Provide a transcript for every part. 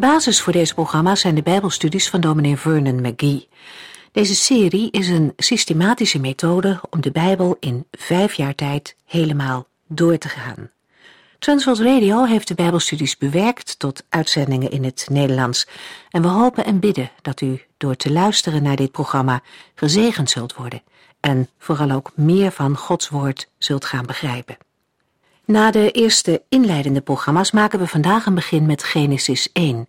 Basis voor deze programma's zijn de Bijbelstudies van dominee Vernon McGee. Deze serie is een systematische methode om de Bijbel in vijf jaar tijd helemaal door te gaan. Transworld Radio heeft de Bijbelstudies bewerkt tot uitzendingen in het Nederlands. En we hopen en bidden dat u door te luisteren naar dit programma gezegend zult worden en vooral ook meer van Gods Woord zult gaan begrijpen. Na de eerste inleidende programma's maken we vandaag een begin met Genesis 1.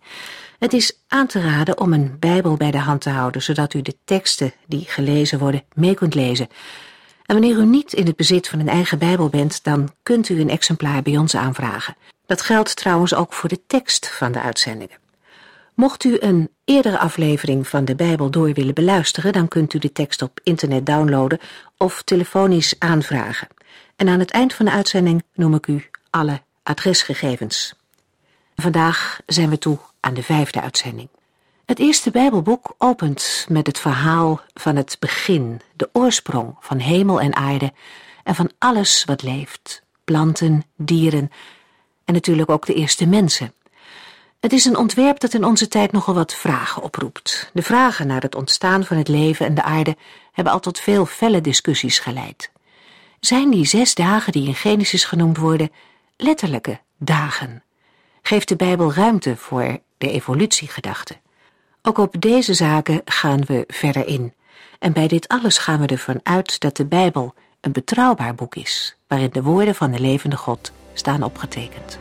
Het is aan te raden om een Bijbel bij de hand te houden, zodat u de teksten die gelezen worden mee kunt lezen. En wanneer u niet in het bezit van een eigen Bijbel bent, dan kunt u een exemplaar bij ons aanvragen. Dat geldt trouwens ook voor de tekst van de uitzendingen. Mocht u een eerdere aflevering van de Bijbel door willen beluisteren, dan kunt u de tekst op internet downloaden of telefonisch aanvragen. En aan het eind van de uitzending noem ik u alle adresgegevens. Vandaag zijn we toe aan de vijfde uitzending. Het eerste Bijbelboek opent met het verhaal van het begin, de oorsprong van hemel en aarde en van alles wat leeft, planten, dieren en natuurlijk ook de eerste mensen. Het is een ontwerp dat in onze tijd nogal wat vragen oproept. De vragen naar het ontstaan van het leven en de aarde hebben al tot veel felle discussies geleid. Zijn die zes dagen die in Genesis genoemd worden letterlijke dagen? Geeft de Bijbel ruimte voor de evolutiegedachte? Ook op deze zaken gaan we verder in. En bij dit alles gaan we ervan uit dat de Bijbel een betrouwbaar boek is, waarin de woorden van de levende God staan opgetekend.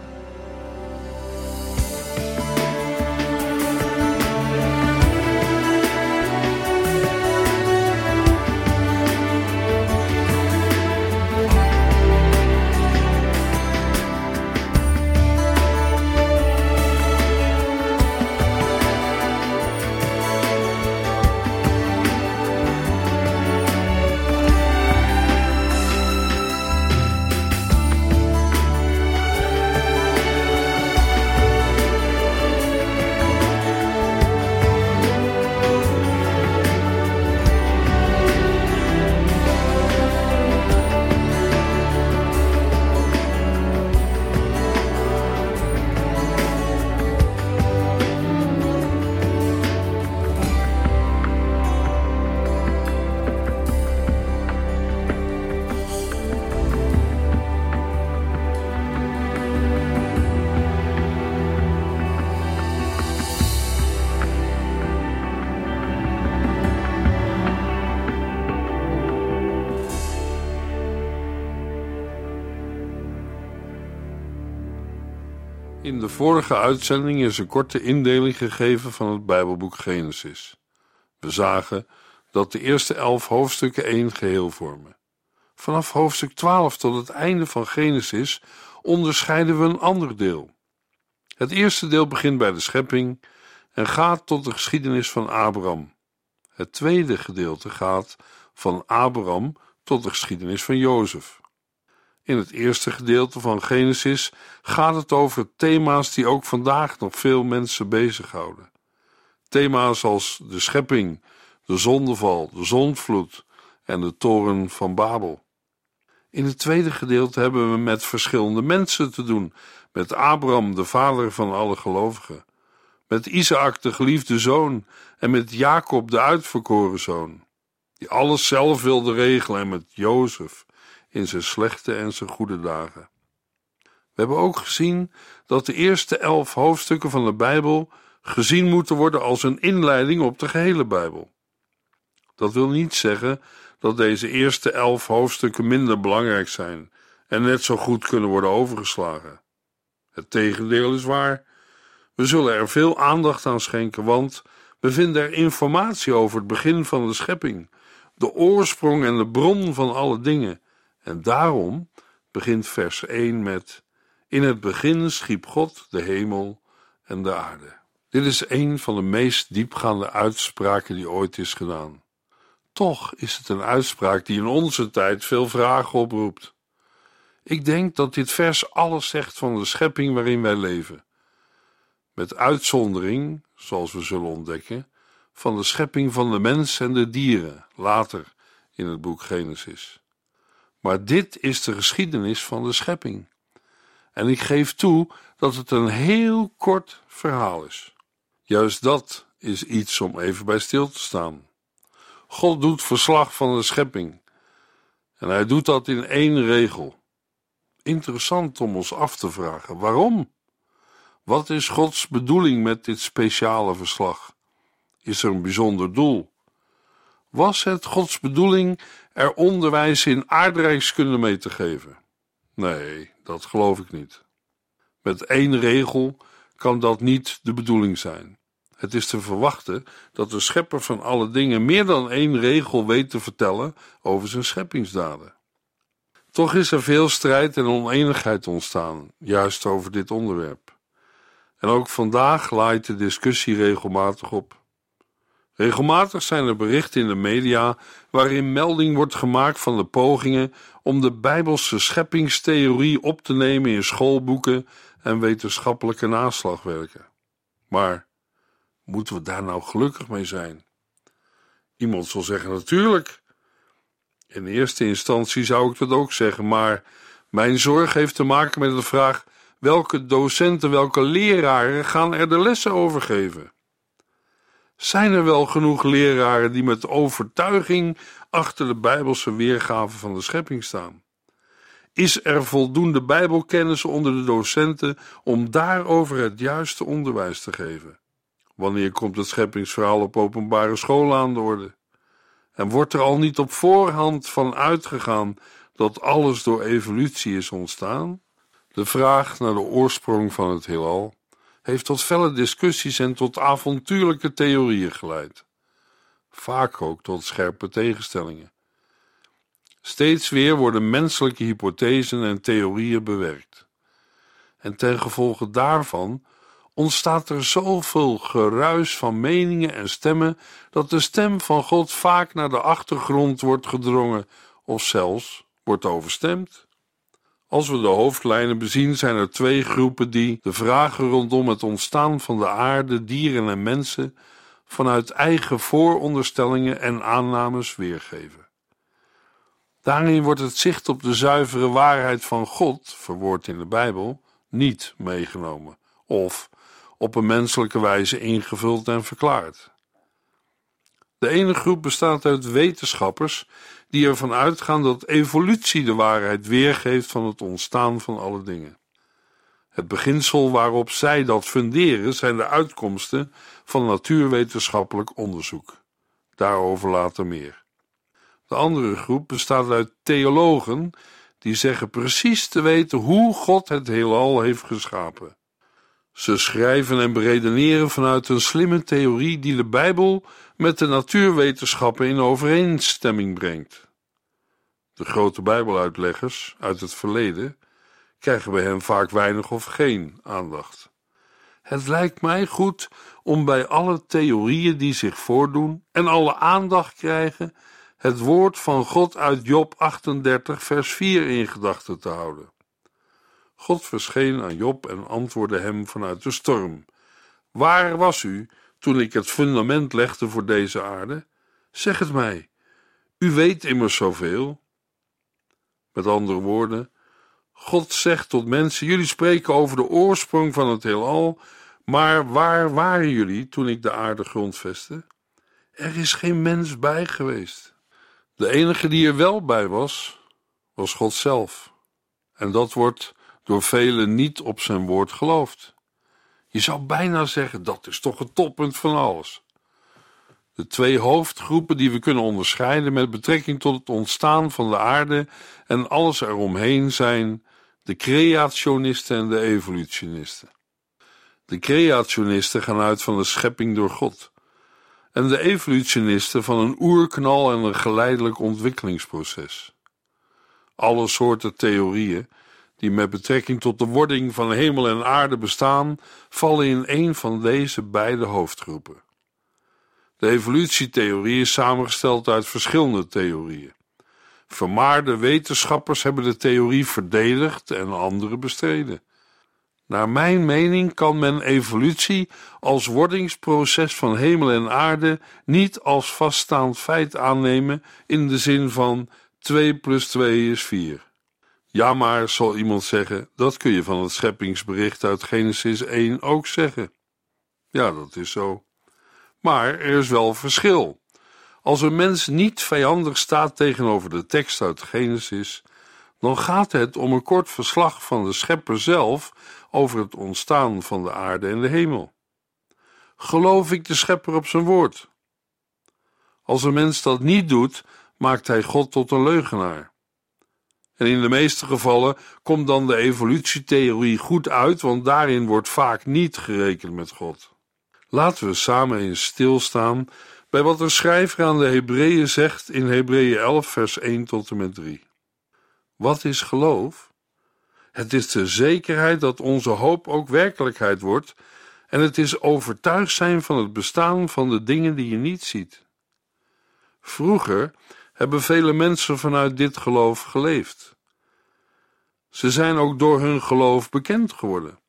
In de vorige uitzending is een korte indeling gegeven van het Bijbelboek Genesis. We zagen dat de eerste elf hoofdstukken één geheel vormen. Vanaf hoofdstuk 12 tot het einde van Genesis onderscheiden we een ander deel. Het eerste deel begint bij de schepping en gaat tot de geschiedenis van Abraham. Het tweede gedeelte gaat van Abraham tot de geschiedenis van Jozef. In het eerste gedeelte van Genesis gaat het over thema's die ook vandaag nog veel mensen bezighouden. Thema's als de schepping, de zondeval, de zondvloed en de toren van Babel. In het tweede gedeelte hebben we met verschillende mensen te doen, met Abraham, de vader van alle gelovigen, met Isaac, de geliefde zoon, en met Jacob, de uitverkoren zoon, die alles zelf wilde regelen, en met Jozef, in zijn slechte en zijn goede dagen. We hebben ook gezien dat de eerste elf hoofdstukken van de Bijbel gezien moeten worden als een inleiding op de gehele Bijbel. Dat wil niet zeggen dat deze eerste elf hoofdstukken minder belangrijk zijn en net zo goed kunnen worden overgeslagen. Het tegendeel is waar. We zullen er veel aandacht aan schenken, want we vinden er informatie over het begin van de schepping, de oorsprong en de bron van alle dingen en daarom begint vers 1 met: In het begin schiep God de hemel en de aarde. Dit is een van de meest diepgaande uitspraken die ooit is gedaan. Toch is het een uitspraak die in onze tijd veel vragen oproept. Ik denk dat dit vers alles zegt van de schepping waarin wij leven. Met uitzondering, zoals we zullen ontdekken, van de schepping van de mens en de dieren, later in het boek Genesis. Maar dit is de geschiedenis van de schepping. En ik geef toe dat het een heel kort verhaal is. Juist dat is iets om even bij stil te staan. God doet verslag van de schepping. En hij doet dat in één regel. Interessant om ons af te vragen: waarom? Wat is Gods bedoeling met dit speciale verslag? Is er een bijzonder doel? Was het Gods bedoeling er onderwijs in aardrijkskunde mee te geven? Nee, dat geloof ik niet. Met één regel kan dat niet de bedoeling zijn. Het is te verwachten dat de schepper van alle dingen meer dan één regel weet te vertellen over zijn scheppingsdaden. Toch is er veel strijd en oneenigheid ontstaan, juist over dit onderwerp. En ook vandaag laait de discussie regelmatig op. Regelmatig zijn er berichten in de media waarin melding wordt gemaakt van de pogingen om de Bijbelse scheppingstheorie op te nemen in schoolboeken en wetenschappelijke naslagwerken. Maar moeten we daar nou gelukkig mee zijn? Iemand zal zeggen: natuurlijk. In eerste instantie zou ik dat ook zeggen, maar mijn zorg heeft te maken met de vraag: welke docenten, welke leraren gaan er de lessen over geven? Zijn er wel genoeg leraren die met overtuiging achter de Bijbelse weergave van de schepping staan? Is er voldoende Bijbelkennis onder de docenten om daarover het juiste onderwijs te geven? Wanneer komt het scheppingsverhaal op openbare scholen aan de orde? En wordt er al niet op voorhand van uitgegaan dat alles door evolutie is ontstaan? De vraag naar de oorsprong van het heelal heeft tot felle discussies en tot avontuurlijke theorieën geleid. Vaak ook tot scherpe tegenstellingen. Steeds weer worden menselijke hypothesen en theorieën bewerkt. En ten gevolge daarvan ontstaat er zoveel geruis van meningen en stemmen dat de stem van God vaak naar de achtergrond wordt gedrongen of zelfs wordt overstemd. Als we de hoofdlijnen bezien, zijn er twee groepen die de vragen rondom het ontstaan van de aarde, dieren en mensen vanuit eigen vooronderstellingen en aannames weergeven. Daarin wordt het zicht op de zuivere waarheid van God, verwoord in de Bijbel, niet meegenomen of op een menselijke wijze ingevuld en verklaard. De ene groep bestaat uit wetenschappers die ervan uitgaan dat evolutie de waarheid weergeeft van het ontstaan van alle dingen. Het beginsel waarop zij dat funderen zijn de uitkomsten van natuurwetenschappelijk onderzoek. Daarover later meer. De andere groep bestaat uit theologen die zeggen precies te weten hoe God het heelal heeft geschapen. Ze schrijven en beredeneren vanuit een slimme theorie die de Bijbel met de natuurwetenschappen in overeenstemming brengt. De grote Bijbeluitleggers uit het verleden krijgen bij hen vaak weinig of geen aandacht. Het lijkt mij goed om bij alle theorieën die zich voordoen en alle aandacht krijgen, het woord van God uit Job 38, vers 4 in gedachten te houden. God verscheen aan Job en antwoordde hem vanuit de storm: Waar was u toen ik het fundament legde voor deze aarde? Zeg het mij. U weet immers zoveel. Met andere woorden, God zegt tot mensen: Jullie spreken over de oorsprong van het heelal, maar waar waren jullie toen ik de aarde grondvestte? Er is geen mens bij geweest. De enige die er wel bij was, was God zelf. En dat wordt door velen niet op zijn woord geloofd. Je zou bijna zeggen dat is toch het toppunt van alles. De twee hoofdgroepen die we kunnen onderscheiden met betrekking tot het ontstaan van de aarde en alles eromheen zijn de creationisten en de evolutionisten. De creationisten gaan uit van de schepping door God en de evolutionisten van een oerknal en een geleidelijk ontwikkelingsproces. Alle soorten theorieën die met betrekking tot de wording van hemel en aarde bestaan, vallen in een van deze beide hoofdgroepen. De evolutietheorie is samengesteld uit verschillende theorieën. Vermaarde wetenschappers hebben de theorie verdedigd en andere bestreden. Naar mijn mening kan men evolutie als wordingsproces van hemel en aarde niet als vaststaand feit aannemen in de zin van 2 plus 2 is 4. Ja, maar, zal iemand zeggen, dat kun je van het scheppingsbericht uit Genesis 1 ook zeggen. Ja, dat is zo. Maar er is wel verschil. Als een mens niet vijandig staat tegenover de tekst uit Genesis, dan gaat het om een kort verslag van de schepper zelf over het ontstaan van de aarde en de hemel. Geloof ik de schepper op zijn woord? Als een mens dat niet doet, maakt hij God tot een leugenaar. En in de meeste gevallen komt dan de evolutietheorie goed uit, want daarin wordt vaak niet gerekend met God. Laten we samen eens stilstaan bij wat de schrijver aan de Hebreeën zegt in Hebreeën 11, vers 1 tot en met 3. Wat is geloof? Het is de zekerheid dat onze hoop ook werkelijkheid wordt, en het is overtuigd zijn van het bestaan van de dingen die je niet ziet. Vroeger hebben vele mensen vanuit dit geloof geleefd. Ze zijn ook door hun geloof bekend geworden.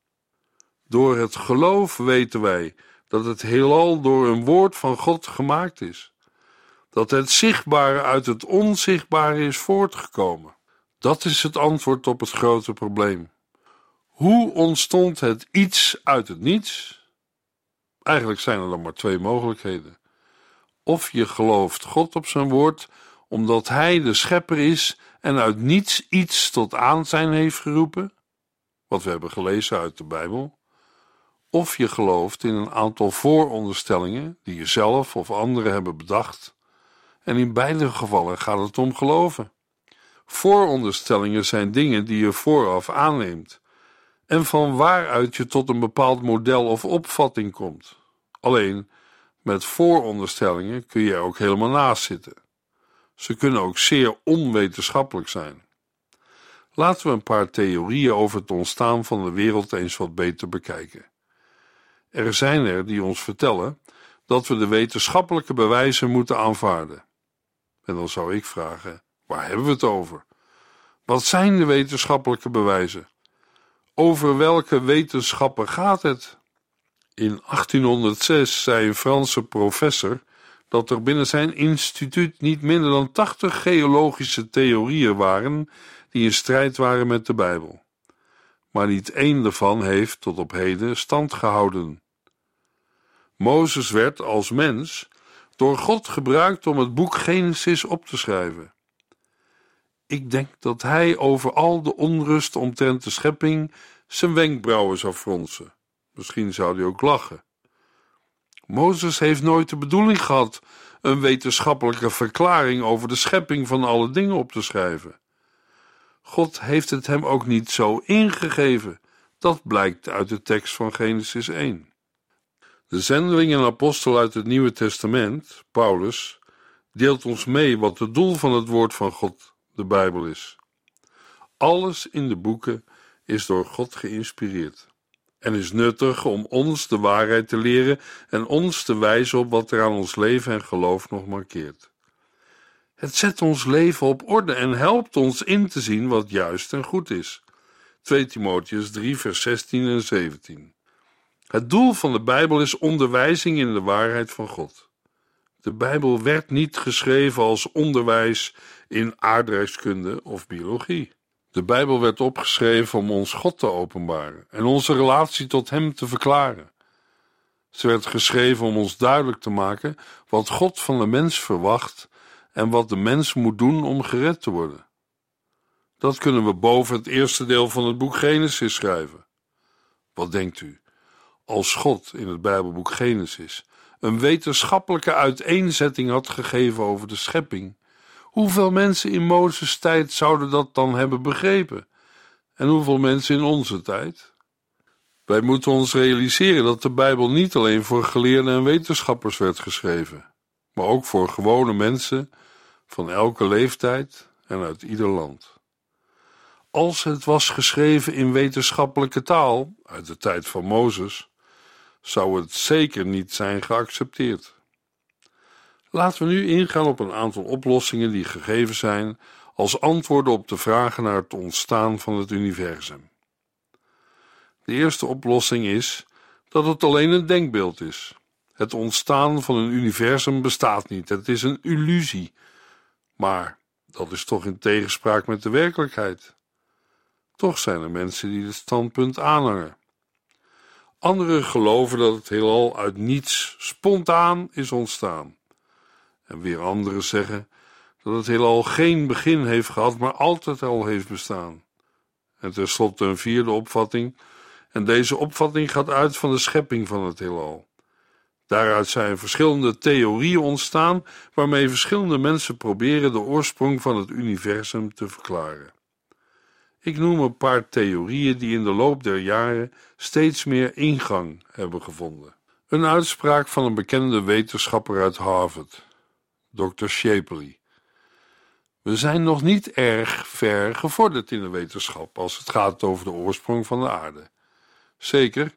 Door het geloof weten wij dat het heelal door een woord van God gemaakt is, dat het zichtbare uit het onzichtbare is voortgekomen. Dat is het antwoord op het grote probleem. Hoe ontstond het iets uit het niets? Eigenlijk zijn er dan maar twee mogelijkheden. Of je gelooft God op zijn woord, omdat Hij de schepper is en uit niets iets tot aanzijn heeft geroepen, wat we hebben gelezen uit de Bijbel. Of je gelooft in een aantal vooronderstellingen die je zelf of anderen hebben bedacht, en in beide gevallen gaat het om geloven. Vooronderstellingen zijn dingen die je vooraf aanneemt en van waaruit je tot een bepaald model of opvatting komt. Alleen met vooronderstellingen kun je er ook helemaal naast zitten. Ze kunnen ook zeer onwetenschappelijk zijn. Laten we een paar theorieën over het ontstaan van de wereld eens wat beter bekijken. Er zijn er die ons vertellen dat we de wetenschappelijke bewijzen moeten aanvaarden. En dan zou ik vragen: waar hebben we het over? Wat zijn de wetenschappelijke bewijzen? Over welke wetenschappen gaat het? In 1806 zei een Franse professor dat er binnen zijn instituut niet minder dan 80 geologische theorieën waren die in strijd waren met de Bijbel. Maar niet één daarvan heeft tot op heden stand gehouden. Mozes werd als mens door God gebruikt om het boek Genesis op te schrijven. Ik denk dat hij over al de onrust omtrent de schepping zijn wenkbrauwen zou fronsen. Misschien zou hij ook lachen. Mozes heeft nooit de bedoeling gehad een wetenschappelijke verklaring over de schepping van alle dingen op te schrijven. God heeft het hem ook niet zo ingegeven. Dat blijkt uit de tekst van Genesis 1. De zendeling en apostel uit het Nieuwe Testament, Paulus, deelt ons mee wat het doel van het woord van God, de Bijbel, is. Alles in de boeken is door God geïnspireerd en is nuttig om ons de waarheid te leren en ons te wijzen op wat er aan ons leven en geloof nog markeert. Het zet ons leven op orde en helpt ons in te zien wat juist en goed is. 2 Timotheus 3, vers 16 en 17. Het doel van de Bijbel is onderwijzing in de waarheid van God. De Bijbel werd niet geschreven als onderwijs in aardrijkskunde of biologie. De Bijbel werd opgeschreven om ons God te openbaren en onze relatie tot Hem te verklaren. Ze werd geschreven om ons duidelijk te maken wat God van de mens verwacht en wat de mens moet doen om gered te worden. Dat kunnen we boven het eerste deel van het boek Genesis schrijven. Wat denkt u? Als God in het Bijbelboek Genesis een wetenschappelijke uiteenzetting had gegeven over de schepping, Hoeveel mensen in Mozes' tijd zouden dat dan hebben begrepen? En hoeveel mensen in onze tijd? Wij moeten ons realiseren dat de Bijbel niet alleen voor geleerden en wetenschappers werd geschreven, maar ook voor gewone mensen van elke leeftijd en uit ieder land. Als het was geschreven in wetenschappelijke taal, uit de tijd van Mozes, zou het zeker niet zijn geaccepteerd. Laten we nu ingaan op een aantal oplossingen die gegeven zijn als antwoorden op de vragen naar het ontstaan van het universum. De eerste oplossing is dat het alleen een denkbeeld is. Het ontstaan van een universum bestaat niet, het is een illusie. Maar dat is toch in tegenspraak met de werkelijkheid. Toch zijn er mensen die dit standpunt aanhangen. Anderen geloven dat het heelal uit niets spontaan is ontstaan. En weer anderen zeggen dat het heelal geen begin heeft gehad, maar altijd al heeft bestaan. En tenslotte een vierde opvatting, en deze opvatting gaat uit van de schepping van het heelal. Daaruit zijn verschillende theorieën ontstaan, waarmee verschillende mensen proberen de oorsprong van het universum te verklaren. Ik noem een paar theorieën die in de loop der jaren steeds meer ingang hebben gevonden. Een uitspraak van een bekende wetenschapper uit Harvard, Dr. Shapley. We zijn nog niet erg ver gevorderd in de wetenschap als het gaat over de oorsprong van de aarde. Zeker,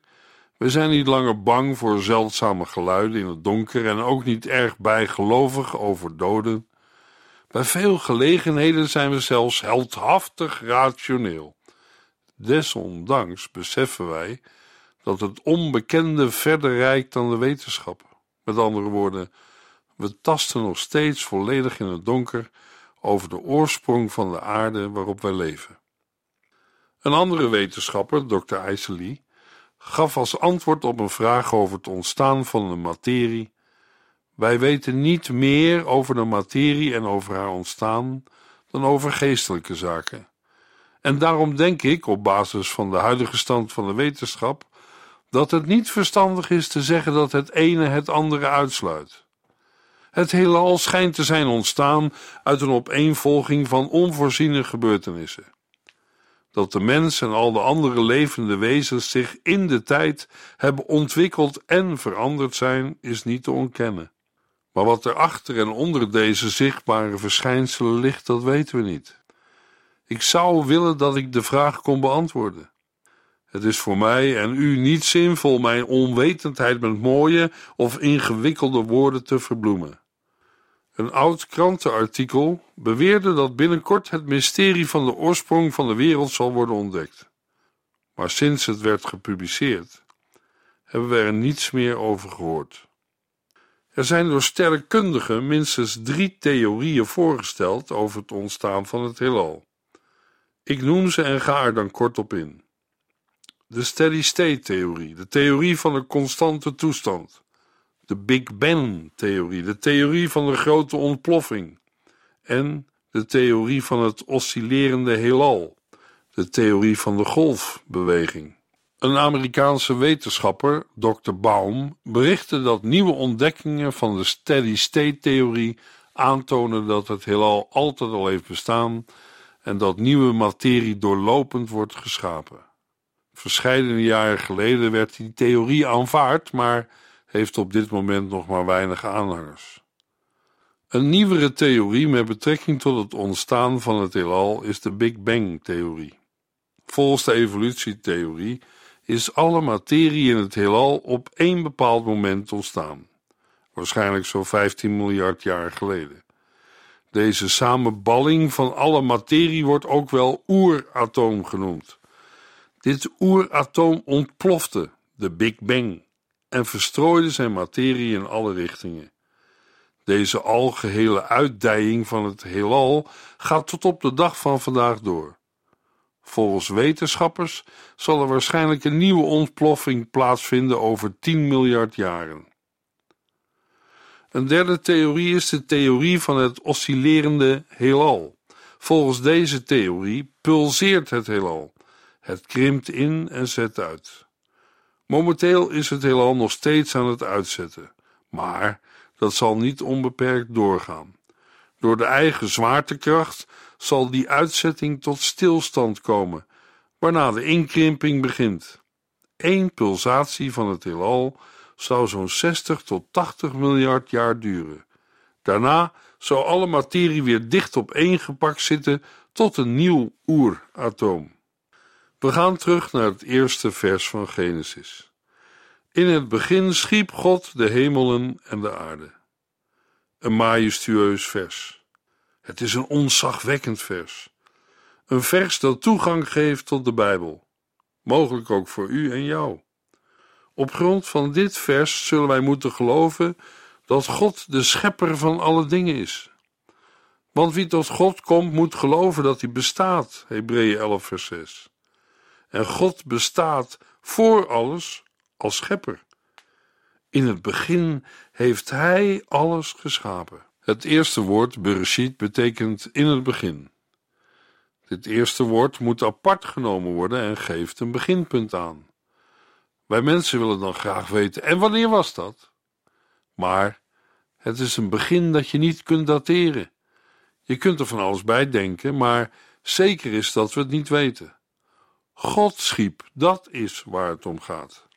we zijn niet langer bang voor zeldzame geluiden in het donker en ook niet erg bijgelovig over doden. Bij veel gelegenheden zijn we zelfs heldhaftig rationeel. Desondanks beseffen wij dat het onbekende verder reikt dan de wetenschap. Met andere woorden, we tasten nog steeds volledig in het donker over de oorsprong van de aarde waarop wij leven. Een andere wetenschapper, Dr. IJsselie, gaf als antwoord op een vraag over het ontstaan van de materie: Wij weten niet meer over de materie en over haar ontstaan dan over geestelijke zaken. En daarom denk ik, op basis van de huidige stand van de wetenschap, dat het niet verstandig is te zeggen dat het ene het andere uitsluit. Het heelal schijnt te zijn ontstaan uit een opeenvolging van onvoorziene gebeurtenissen. Dat de mens en al de andere levende wezens zich in de tijd hebben ontwikkeld en veranderd zijn, is niet te ontkennen. Maar wat er achter en onder deze zichtbare verschijnselen ligt, dat weten we niet. Ik zou willen dat ik de vraag kon beantwoorden. Het is voor mij en u niet zinvol mijn onwetendheid met mooie of ingewikkelde woorden te verbloemen. Een oud krantenartikel beweerde dat binnenkort het mysterie van de oorsprong van de wereld zal worden ontdekt. Maar sinds het werd gepubliceerd, hebben we er niets meer over gehoord. Er zijn door sterrenkundigen minstens drie theorieën voorgesteld over het ontstaan van het heelal. Ik noem ze en ga er dan kort op in. De steady-state-theorie, de theorie van de constante toestand de Big Bang-theorie, de theorie van de grote ontploffing en de theorie van het oscillerende heelal, de theorie van de golfbeweging. Een Amerikaanse wetenschapper, Dr. Baum, berichtte dat nieuwe ontdekkingen van de steady-state-theorie aantonen dat het heelal altijd al heeft bestaan en dat nieuwe materie doorlopend wordt geschapen. Verscheidene jaren geleden werd die theorie aanvaard, maar heeft op dit moment nog maar weinig aanhangers. Een nieuwere theorie met betrekking tot het ontstaan van het heelal is de Big Bang-theorie. Volgens de evolutietheorie is alle materie in het heelal op één bepaald moment ontstaan, waarschijnlijk zo'n 15 miljard jaar geleden. Deze samenballing van alle materie wordt ook wel oeratoom genoemd. Dit oeratoom ontplofte, de Big Bang, en verstrooide zijn materie in alle richtingen. Deze algehele uitdijing van het heelal gaat tot op de dag van vandaag door. Volgens wetenschappers zal er waarschijnlijk een nieuwe ontploffing plaatsvinden over 10 miljard jaren. Een derde theorie is de theorie van het oscillerende heelal. Volgens deze theorie pulseert het heelal. Het krimpt in en zet uit. Momenteel is het heelal nog steeds aan het uitzetten, maar dat zal niet onbeperkt doorgaan. Door de eigen zwaartekracht zal die uitzetting tot stilstand komen, waarna de inkrimping begint. Eén pulsatie van het heelal zou zo'n 60 tot 80 miljard jaar duren. Daarna zou alle materie weer dicht op één gepakt zitten tot een nieuw oeratoom. We gaan terug naar het eerste vers van Genesis. In het begin schiep God de hemelen en de aarde. Een majestueus vers. Het is een onzagwekkend vers. Een vers dat toegang geeft tot de Bijbel. Mogelijk ook voor u en jou. Op grond van dit vers zullen wij moeten geloven dat God de schepper van alle dingen is. Want wie tot God komt, moet geloven dat hij bestaat. Hebreeën 11, vers 6. En God bestaat voor alles als schepper. In het begin heeft Hij alles geschapen. Het eerste woord, Bereshit, betekent in het begin. Dit eerste woord moet apart genomen worden en geeft een beginpunt aan. Wij mensen willen dan graag weten, en wanneer was dat? Maar het is een begin dat je niet kunt dateren. Je kunt er van alles bij denken, maar zeker is dat we het niet weten. God schiep, dat is waar het om gaat.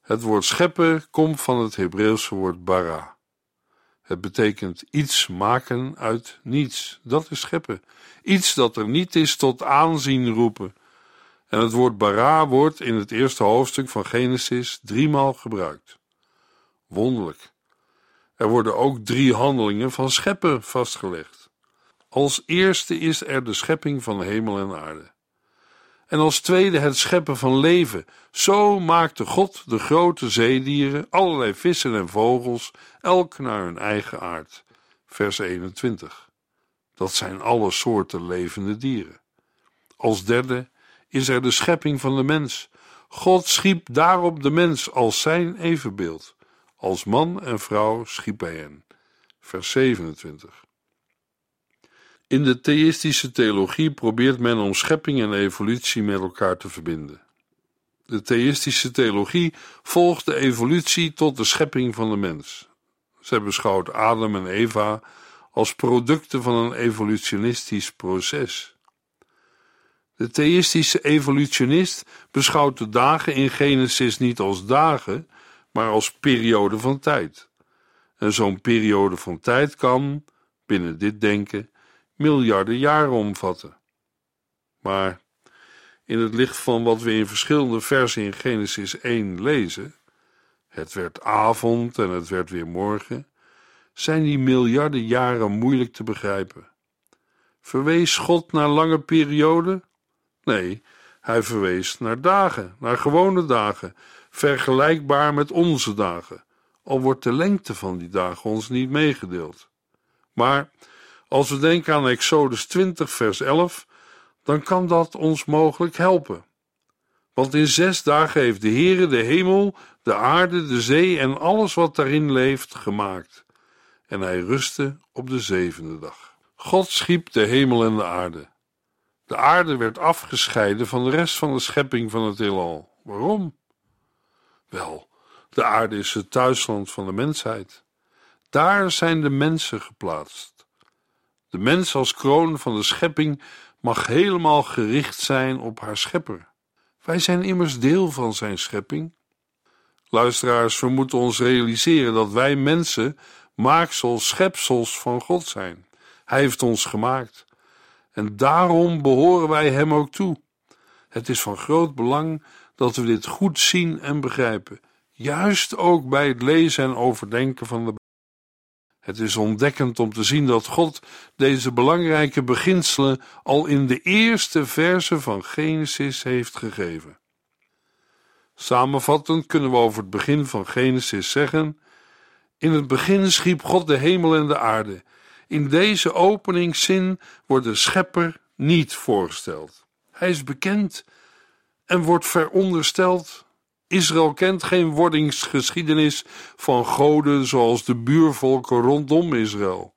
Het woord scheppen komt van het Hebreeuwse woord bara. Het betekent iets maken uit niets. Dat is scheppen. Iets dat er niet is tot aanzien roepen. En het woord bara wordt in het eerste hoofdstuk van Genesis driemaal gebruikt. Wonderlijk. Er worden ook drie handelingen van scheppen vastgelegd. Als eerste is er de schepping van hemel en aarde. En als tweede het scheppen van leven. Zo maakte God de grote zeedieren, allerlei vissen en vogels, elk naar hun eigen aard. Vers 21. Dat zijn alle soorten levende dieren. Als derde is er de schepping van de mens. God schiep daarop de mens als zijn evenbeeld. Als man en vrouw schiep hij hen. Vers 27. In de theïstische theologie probeert men om schepping en evolutie met elkaar te verbinden. De theïstische theologie volgt de evolutie tot de schepping van de mens. Zij beschouwt Adam en Eva als producten van een evolutionistisch proces. De theïstische evolutionist beschouwt de dagen in Genesis niet als dagen, maar als periode van tijd. En zo'n periode van tijd kan, binnen dit denken, miljarden jaren omvatten. Maar in het licht van wat we in verschillende versen in Genesis 1 lezen, het werd avond en het werd weer morgen, zijn die miljarden jaren moeilijk te begrijpen. Verwees God naar lange perioden? Nee, hij verwees naar dagen, naar gewone dagen, vergelijkbaar met onze dagen, al wordt de lengte van die dagen ons niet meegedeeld. Maar als we denken aan Exodus 20, vers 11, dan kan dat ons mogelijk helpen. Want in zes dagen heeft de Heere de hemel, de aarde, de zee en alles wat daarin leeft gemaakt. En hij rustte op de zevende dag. God schiep de hemel en de aarde. De aarde werd afgescheiden van de rest van de schepping van het heelal. Waarom? Wel, de aarde is het thuisland van de mensheid. Daar zijn de mensen geplaatst. De mens als kroon van de schepping mag helemaal gericht zijn op haar schepper. Wij zijn immers deel van zijn schepping. Luisteraars, we moeten ons realiseren dat wij mensen maaksels, schepsels van God zijn. Hij heeft ons gemaakt. En daarom behoren wij hem ook toe. Het is van groot belang dat we dit goed zien en begrijpen, juist ook bij het lezen en overdenken van de het is ontdekkend om te zien dat God deze belangrijke beginselen al in de eerste verse van Genesis heeft gegeven. Samenvattend kunnen we over het begin van Genesis zeggen: In het begin schiep God de hemel en de aarde. In deze openingszin wordt de schepper niet voorgesteld. Hij is bekend en wordt verondersteld Israël kent geen wordingsgeschiedenis van goden zoals de buurvolken rondom Israël.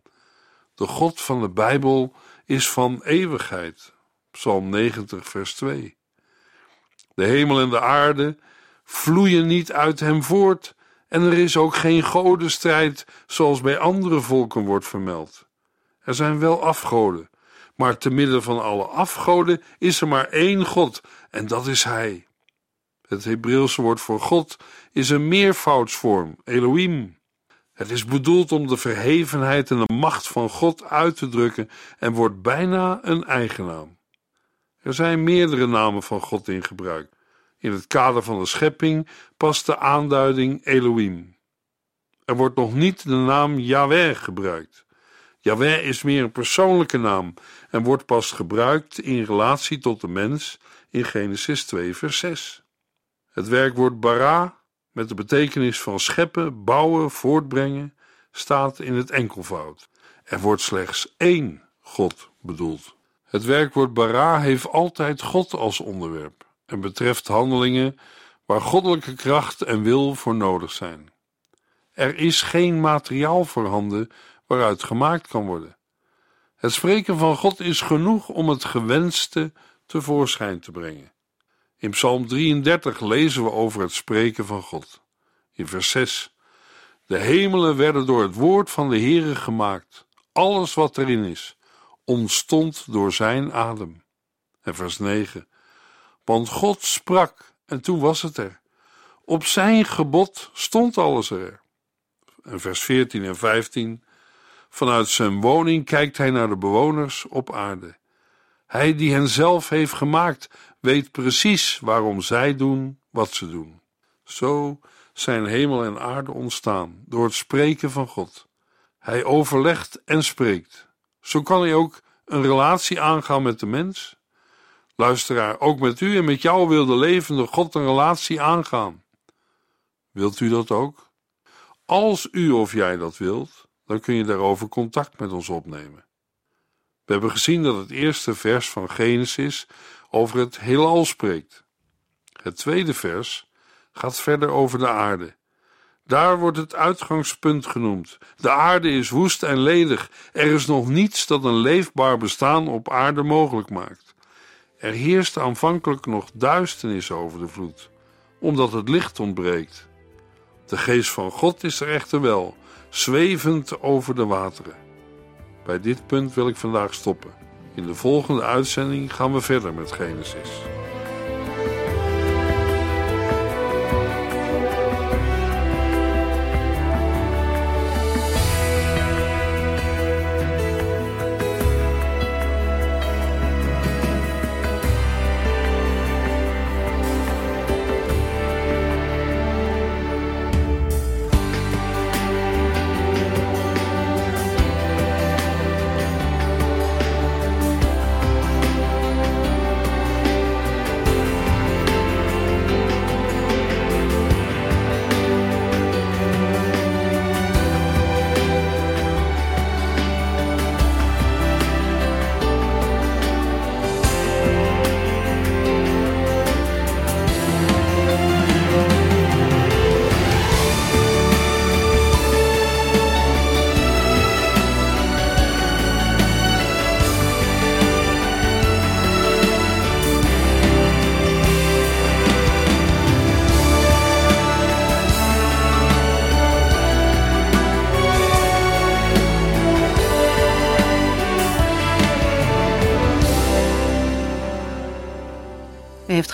De God van de Bijbel is van eeuwigheid. Psalm 90, vers 2. De hemel en de aarde vloeien niet uit hem voort, en er is ook geen godenstrijd zoals bij andere volken wordt vermeld. Er zijn wel afgoden, maar te midden van alle afgoden is er maar één God, en dat is Hij. Het Hebreeuwse woord voor God is een meervoudsvorm, Elohim. Het is bedoeld om de verhevenheid en de macht van God uit te drukken en wordt bijna een eigennaam. Er zijn meerdere namen van God in gebruik. In het kader van de schepping past de aanduiding Elohim. Er wordt nog niet de naam Yahweh gebruikt. Yahweh is meer een persoonlijke naam en wordt pas gebruikt in relatie tot de mens in Genesis 2, vers 6. Het werkwoord bara, met de betekenis van scheppen, bouwen, voortbrengen, staat in het enkelvoud. Er wordt slechts één God bedoeld. Het werkwoord bara heeft altijd God als onderwerp en betreft handelingen waar goddelijke kracht en wil voor nodig zijn. Er is geen materiaal voorhanden waaruit gemaakt kan worden. Het spreken van God is genoeg om het gewenste tevoorschijn te brengen. In Psalm 33 lezen we over het spreken van God. In vers 6: De hemelen werden door het woord van de Heere gemaakt. Alles wat erin is, ontstond door zijn adem. En vers 9: Want God sprak en toen was het er. Op zijn gebod stond alles er. En vers 14 en 15: Vanuit zijn woning kijkt hij naar de bewoners op aarde. Hij die hen zelf heeft gemaakt, weet precies waarom zij doen wat ze doen. Zo zijn hemel en aarde ontstaan door het spreken van God. Hij overlegt en spreekt. Zo kan hij ook een relatie aangaan met de mens. Luisteraar, ook met u en met jou wil de levende God een relatie aangaan. Wilt u dat ook? Als u of jij dat wilt, dan kun je daarover contact met ons opnemen. We hebben gezien dat het eerste vers van Genesis over het heelal spreekt. Het tweede vers gaat verder over de aarde. Daar wordt het uitgangspunt genoemd. De aarde is woest en ledig. Er is nog niets dat een leefbaar bestaan op aarde mogelijk maakt. Er heerst aanvankelijk nog duisternis over de vloed, omdat het licht ontbreekt. De geest van God is er echter wel, zwevend over de wateren. Bij dit punt wil ik vandaag stoppen. In de volgende uitzending gaan we verder met Genesis.